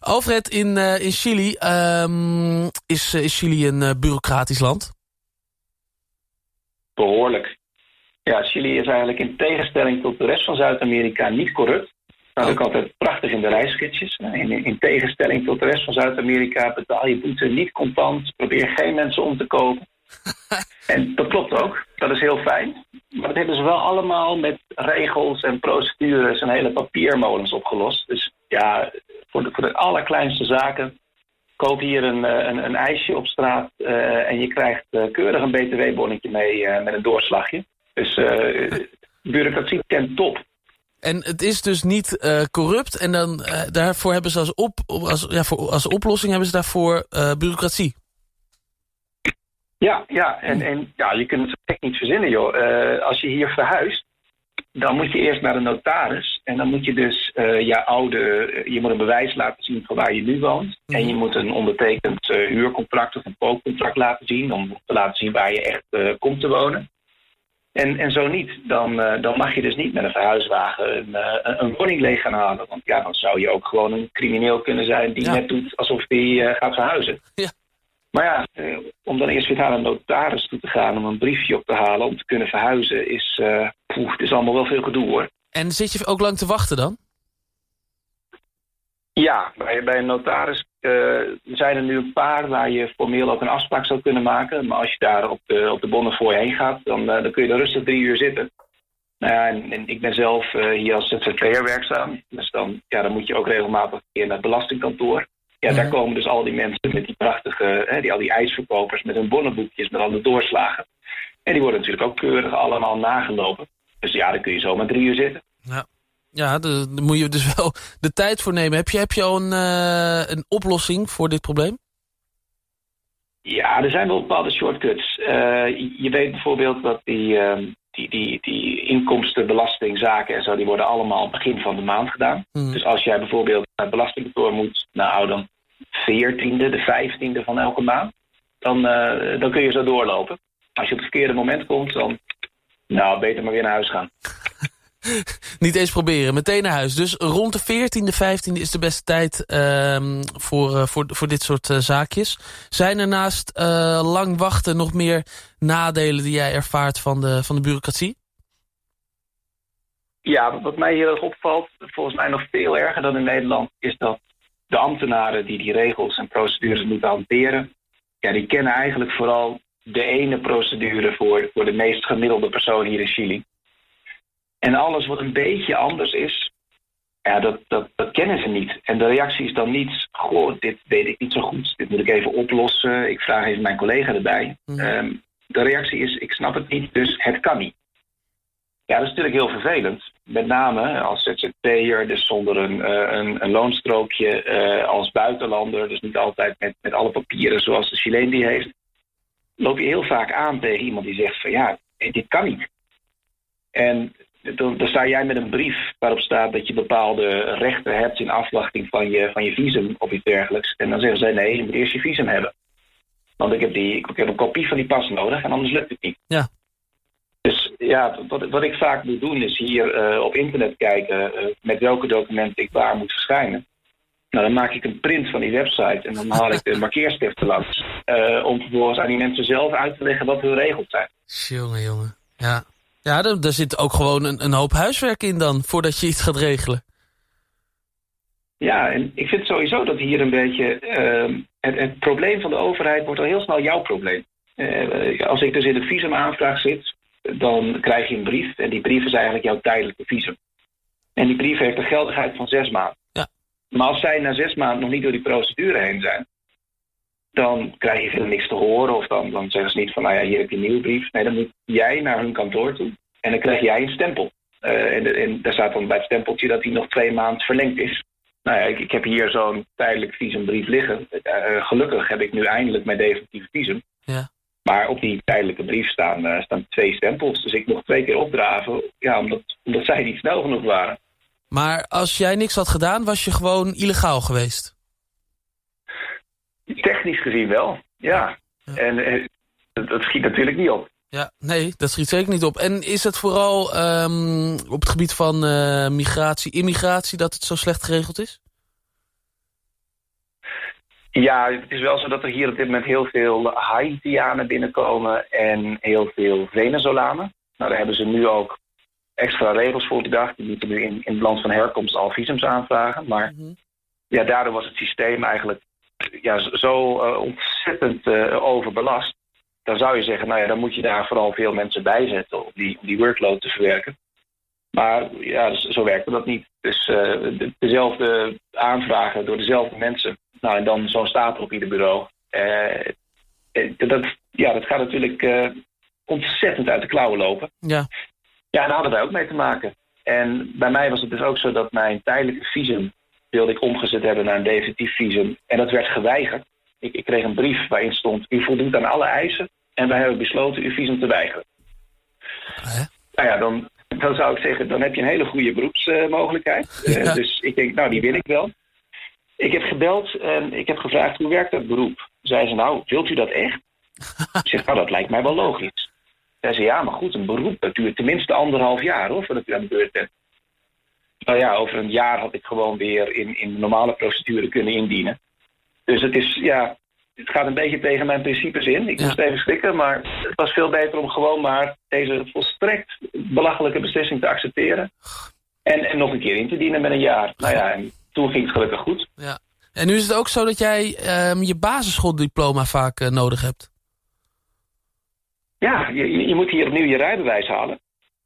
Alfred, in, uh, in Chili, um, is, is Chili een uh, bureaucratisch land? Behoorlijk. Ja, Chili is eigenlijk in tegenstelling tot de rest van Zuid-Amerika niet corrupt. Dat is ook altijd prachtig in de reisgidsjes. In, in tegenstelling tot de rest van Zuid-Amerika betaal je boete niet contant. Probeer geen mensen om te kopen. en dat klopt ook. Dat is heel fijn. Maar dat hebben ze wel allemaal met regels en procedures en hele papiermolens opgelost. Dus ja, voor de, voor de allerkleinste zaken koop hier een, een, een ijsje op straat uh, en je krijgt uh, keurig een btw-bonnetje mee uh, met een doorslagje. Dus bureaucratie kent top. En het is dus niet corrupt en dan, daarvoor hebben ze als, op, als, ja, voor, als oplossing hebben ze daarvoor bureaucratie. Ja, ja. En, en ja, je kunt het echt niet verzinnen, joh. Als je hier verhuist, dan moet je eerst naar de notaris. En dan moet je dus uh, je oude... Je moet een bewijs laten zien van waar je nu woont. En je moet een ondertekend uh, huurcontract of een koopcontract laten zien... om te laten zien waar je echt komt te wonen. En, en zo niet, dan, dan mag je dus niet met een verhuiswagen een, een woning leeg gaan halen. Want ja, dan zou je ook gewoon een crimineel kunnen zijn... die ja. net doet alsof hij gaat verhuizen. Ja. Maar ja, eh, om dan eerst weer naar een notaris toe te gaan... om een briefje op te halen om te kunnen verhuizen... is, poeh, het is allemaal wel veel gedoe, hoor. En zit je ook lang te wachten dan? Ja, bij, bij een notaris uh, zijn er nu een paar... waar je formeel ook een afspraak zou kunnen maken. Maar als je daar op de, op de bonnen voor je heen gaat... dan, uh, dan kun je er rustig drie uur zitten. Nou ja, en, en ik ben zelf hier als ZZP'er werkzaam. Dus dan, ja, dan moet je ook regelmatig een keer naar het belastingkantoor... Ja, daar komen dus al die mensen met die prachtige, hè, die, al die ijsverkopers met hun bonnenboekjes, met alle doorslagen. En die worden natuurlijk ook keurig allemaal nagelopen. Dus ja, dan kun je zomaar drie uur zitten. Ja, ja daar moet je dus wel de tijd voor nemen. Heb je, heb je al een, uh, een oplossing voor dit probleem? Ja, er zijn wel bepaalde shortcuts. Uh, je weet bijvoorbeeld dat die, uh, die, die, die inkomstenbelastingzaken en zo... die worden allemaal begin van de maand gedaan. Mm. Dus als jij bijvoorbeeld naar het belastingkantoor moet... nou, dan 14e, de 15e van elke maand... Dan, uh, dan kun je zo doorlopen. Als je op het verkeerde moment komt, dan... nou, beter maar weer naar huis gaan. Niet eens proberen, meteen naar huis. Dus rond de 14e, 15e is de beste tijd uh, voor, uh, voor, voor dit soort uh, zaakjes. Zijn er naast uh, lang wachten nog meer nadelen die jij ervaart van de, van de bureaucratie? Ja, wat mij heel erg opvalt, volgens mij nog veel erger dan in Nederland... is dat de ambtenaren die die regels en procedures moeten hanteren... ja, die kennen eigenlijk vooral de ene procedure voor, voor de meest gemiddelde persoon hier in Chili. En alles wat een beetje anders is, ja, dat, dat, dat kennen ze niet. En de reactie is dan niet, goh, dit weet ik niet zo goed, dit moet ik even oplossen, ik vraag even mijn collega erbij. Mm. Um, de reactie is, ik snap het niet, dus het kan niet. Ja, dat is natuurlijk heel vervelend. Met name als ZZP'er, dus zonder een, uh, een, een loonstrookje, uh, als buitenlander, dus niet altijd met, met alle papieren zoals de Chileen die heeft, loop je heel vaak aan tegen iemand die zegt van ja, dit kan niet. En dan, dan, sta jij met een brief waarop staat dat je bepaalde rechten hebt in afwachting van je, van je visum of iets dergelijks. En dan zeggen zij nee, je moet eerst je visum hebben. Want ik heb, die, ik heb een kopie van die pas nodig en anders lukt het niet. Ja. Dus ja, wat, wat ik vaak moet doen is hier uh, op internet kijken uh, met welke documenten ik waar moet verschijnen. Nou, dan maak ik een print van die website en dan haal ik de markeerstiften langs. Uh, om vervolgens aan die mensen zelf uit te leggen wat hun regels zijn. Jongen, jongen. Ja, ja, daar zit ook gewoon een, een, hoop huiswerk in dan, voordat je iets gaat regelen. Ja, en ik vind sowieso dat hier een beetje... Uh, het, het, probleem van de overheid wordt al heel snel jouw probleem. Uh, als ik dus in de visumaanvraag zit, dan krijg je een brief. En die brief is eigenlijk jouw tijdelijke visum. En die brief heeft een geldigheid van zes maanden. Maar als zij na zes maanden nog niet door die procedure heen zijn... dan krijg je veel niks te horen. Of dan, dan zeggen ze niet van, nou ja, hier heb je een nieuwe brief. Nee, dan moet jij naar hun kantoor toe. En dan krijg jij een stempel. Uh, en, en, daar staat dan bij het stempeltje dat die nog twee maanden verlengd is. Nou ja, ik, ik heb hier zo'n tijdelijk visumbrief liggen. Uh, gelukkig heb ik nu eindelijk mijn definitieve visum. Ja. Maar op die tijdelijke brief staan, uh, staan twee stempels. Dus ik mocht twee keer opdraven, ja, omdat, omdat zij niet snel genoeg waren. Maar als jij niks had gedaan, was je gewoon illegaal geweest? Technisch gezien wel, ja. ja. En uh, dat, dat schiet natuurlijk niet op. Ja, nee, dat schiet zeker niet op. En is het vooral um, op het gebied van uh, migratie, immigratie... dat het zo slecht geregeld is? Ja, het is wel zo dat er hier op dit moment heel veel Haitianen binnenkomen en heel veel Venezolanen. Nou, daar hebben ze nu ook extra regels voor bedacht. Die moeten nu in, in het land van herkomst al visums aanvragen. Maar mhm. ja, daardoor was het systeem eigenlijk ja, zo uh, ontzettend uh, overbelast. Dan zou je zeggen, nou ja, dan moet je daar vooral veel mensen bij zetten om die, die workload te verwerken. Maar ja, dus zo werkte dat niet. Dus uh, de, dezelfde aanvragen door dezelfde mensen. Nou, en dan zo'n stapel op ieder bureau. dat, ja, dat gaat natuurlijk ontzettend uit de klauwen lopen. Ja. Ja, daar hadden wij ook mee te maken. En bij mij was het dus ook zo dat mijn tijdelijke visum wilde ik omgezet hebben naar een definitief visum. En dat werd geweigerd. Ik, ik kreeg een brief waarin stond, u voldoet aan alle eisen en wij hebben besloten uw visum te weigeren. Nou ja, dan, dan zou ik zeggen, dan heb je een hele goede beroepsmogelijkheid. Uh, dus ik denk, nou, die wil ik wel. Ik heb gebeld en ik heb gevraagd, hoe werkt dat beroep? Zei ze, nou, wilt u dat echt? ik zeg, nou, dat lijkt mij wel logisch. Zij zei, ja, maar goed, een beroep, dat duurt tenminste anderhalf jaar, hoor, voordat u aan de beurt bent. Nou ja, over een jaar had ik gewoon weer in, in de normale procedure kunnen indienen. Dus het is, ja, het gaat een beetje tegen mijn principes in. Ik moest even schrikken, maar het was veel beter om gewoon maar deze volstrekt belachelijke beslissing te accepteren. En, en nog een keer in te dienen met een jaar. Nou ja, en toen ging het gelukkig goed. Ja. En nu is het ook zo dat jij um, je basisschooldiploma vaak uh, nodig hebt? Ja, je, je moet hier opnieuw je rijbewijs halen.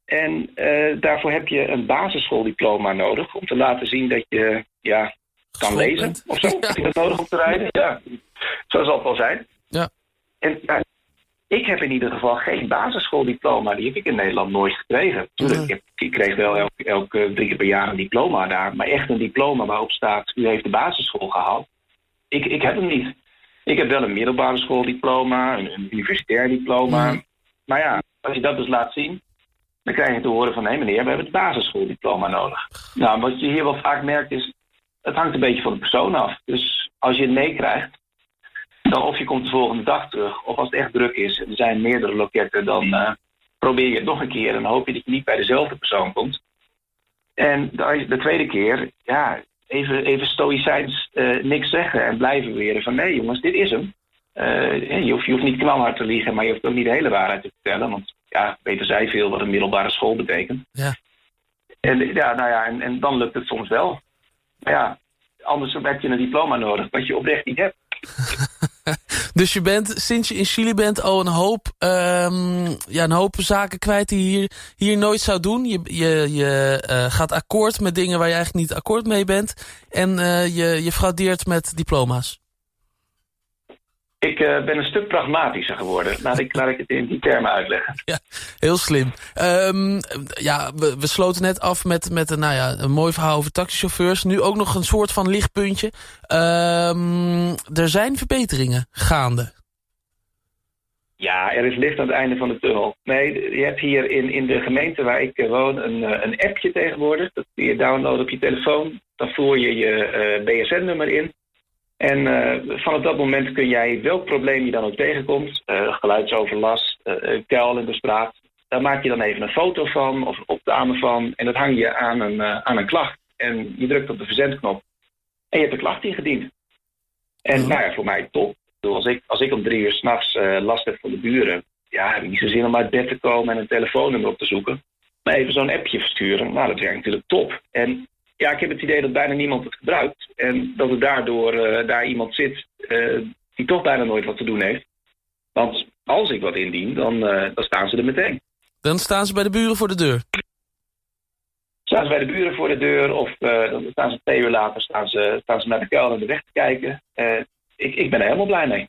En uh, daarvoor heb je een basisschooldiploma nodig om te laten zien dat je ja, kan lezen of zo. Heb je dat nodig om te rijden? Ja, zo zal het wel zijn. Ja. En ik heb in ieder geval geen basisschooldiploma. Die heb ik in Nederland nooit gekregen. Tuurlijk, ik, ik, kreeg wel elke, elke drie keer per jaar een diploma daar. Maar echt een diploma waarop staat, u heeft de basisschool gehaald. Ik, ik heb hem niet. Ik heb wel een middelbare schooldiploma, een, een universitair diploma. Mm. Maar ja, als je dat dus laat zien, dan krijg je te horen van... nee meneer, we hebben het basisschooldiploma nodig. Nou, wat je hier wel vaak merkt is... het hangt een beetje van de persoon af. Dus als je het meekrijgt... dan of je komt de volgende dag terug... of als het echt druk is en er zijn meerdere loketten... dan uh, probeer je het nog een keer... en dan hoop je dat je niet bij dezelfde persoon komt. En de, de tweede keer, ja, even, even stoïcijns uh, niks zeggen... en blijven weren van nee jongens, dit is hem. Uh, je, hoeft, je hoeft niet knalhard te liegen, maar je hoeft ook niet de hele waarheid te vertellen... want ja, weten zij veel wat een middelbare school betekent. Ja. En, ja, nou ja, en, en dan lukt het soms wel. Maar ja, anders heb je een diploma nodig, wat je oprecht niet hebt. Dus je bent, sinds je in Chili bent, al een hoop, um, ja, een hoop zaken kwijt die je hier, hier nooit zou doen. Je, je, je uh, gaat akkoord met dingen waar je eigenlijk niet akkoord mee bent. En uh, je, je fraudeert met diploma's. Ik uh, ben een stuk pragmatischer geworden. Laat ik, laat ik het in die termen uitleggen. Ja, heel slim. Um, ja, we, we, sloten net af met, met een, nou ja, een mooi verhaal over taxichauffeurs. Nu ook nog een soort van lichtpuntje. Um, er zijn verbeteringen gaande. Ja, er is licht aan het einde van de tunnel. Nee, je hebt hier in, in de gemeente waar ik woon een, eh, een appje tegenwoordig. Dat kun je downloaden op je telefoon. Dan voer je je uh, BSN-nummer in. En uh, vanaf dat moment kun jij welk probleem je dan ook tegenkomt, uh, geluidsoverlast, uh, kuil in de straat, daar maak je dan even een foto van of een opname van en dat hang je aan een, aan een klacht. En je drukt op de verzendknop en je hebt de klacht ingediend. En nou ja, voor mij top. Als ik, als ik om drie uur s'nachts last heb van de buren, ja, heb ik niet zo zin om uit bed te komen en een telefoonnummer op te zoeken. Maar even zo'n appje versturen, nou dat werkt natuurlijk top. En ja, ik heb het idee dat bijna niemand het gebruikt. En dat er daardoor uh, daar iemand zit uh, die toch bijna nooit wat te doen heeft. Want als ik wat indien, dan, uh, dan staan ze er meteen. Dan staan ze bij de buren voor de deur? Staan ze bij de buren voor de deur of dan staan ze twee uur later staan ze, staan ze naar de kuil en de weg te kijken. ik, ik ben er helemaal blij mee.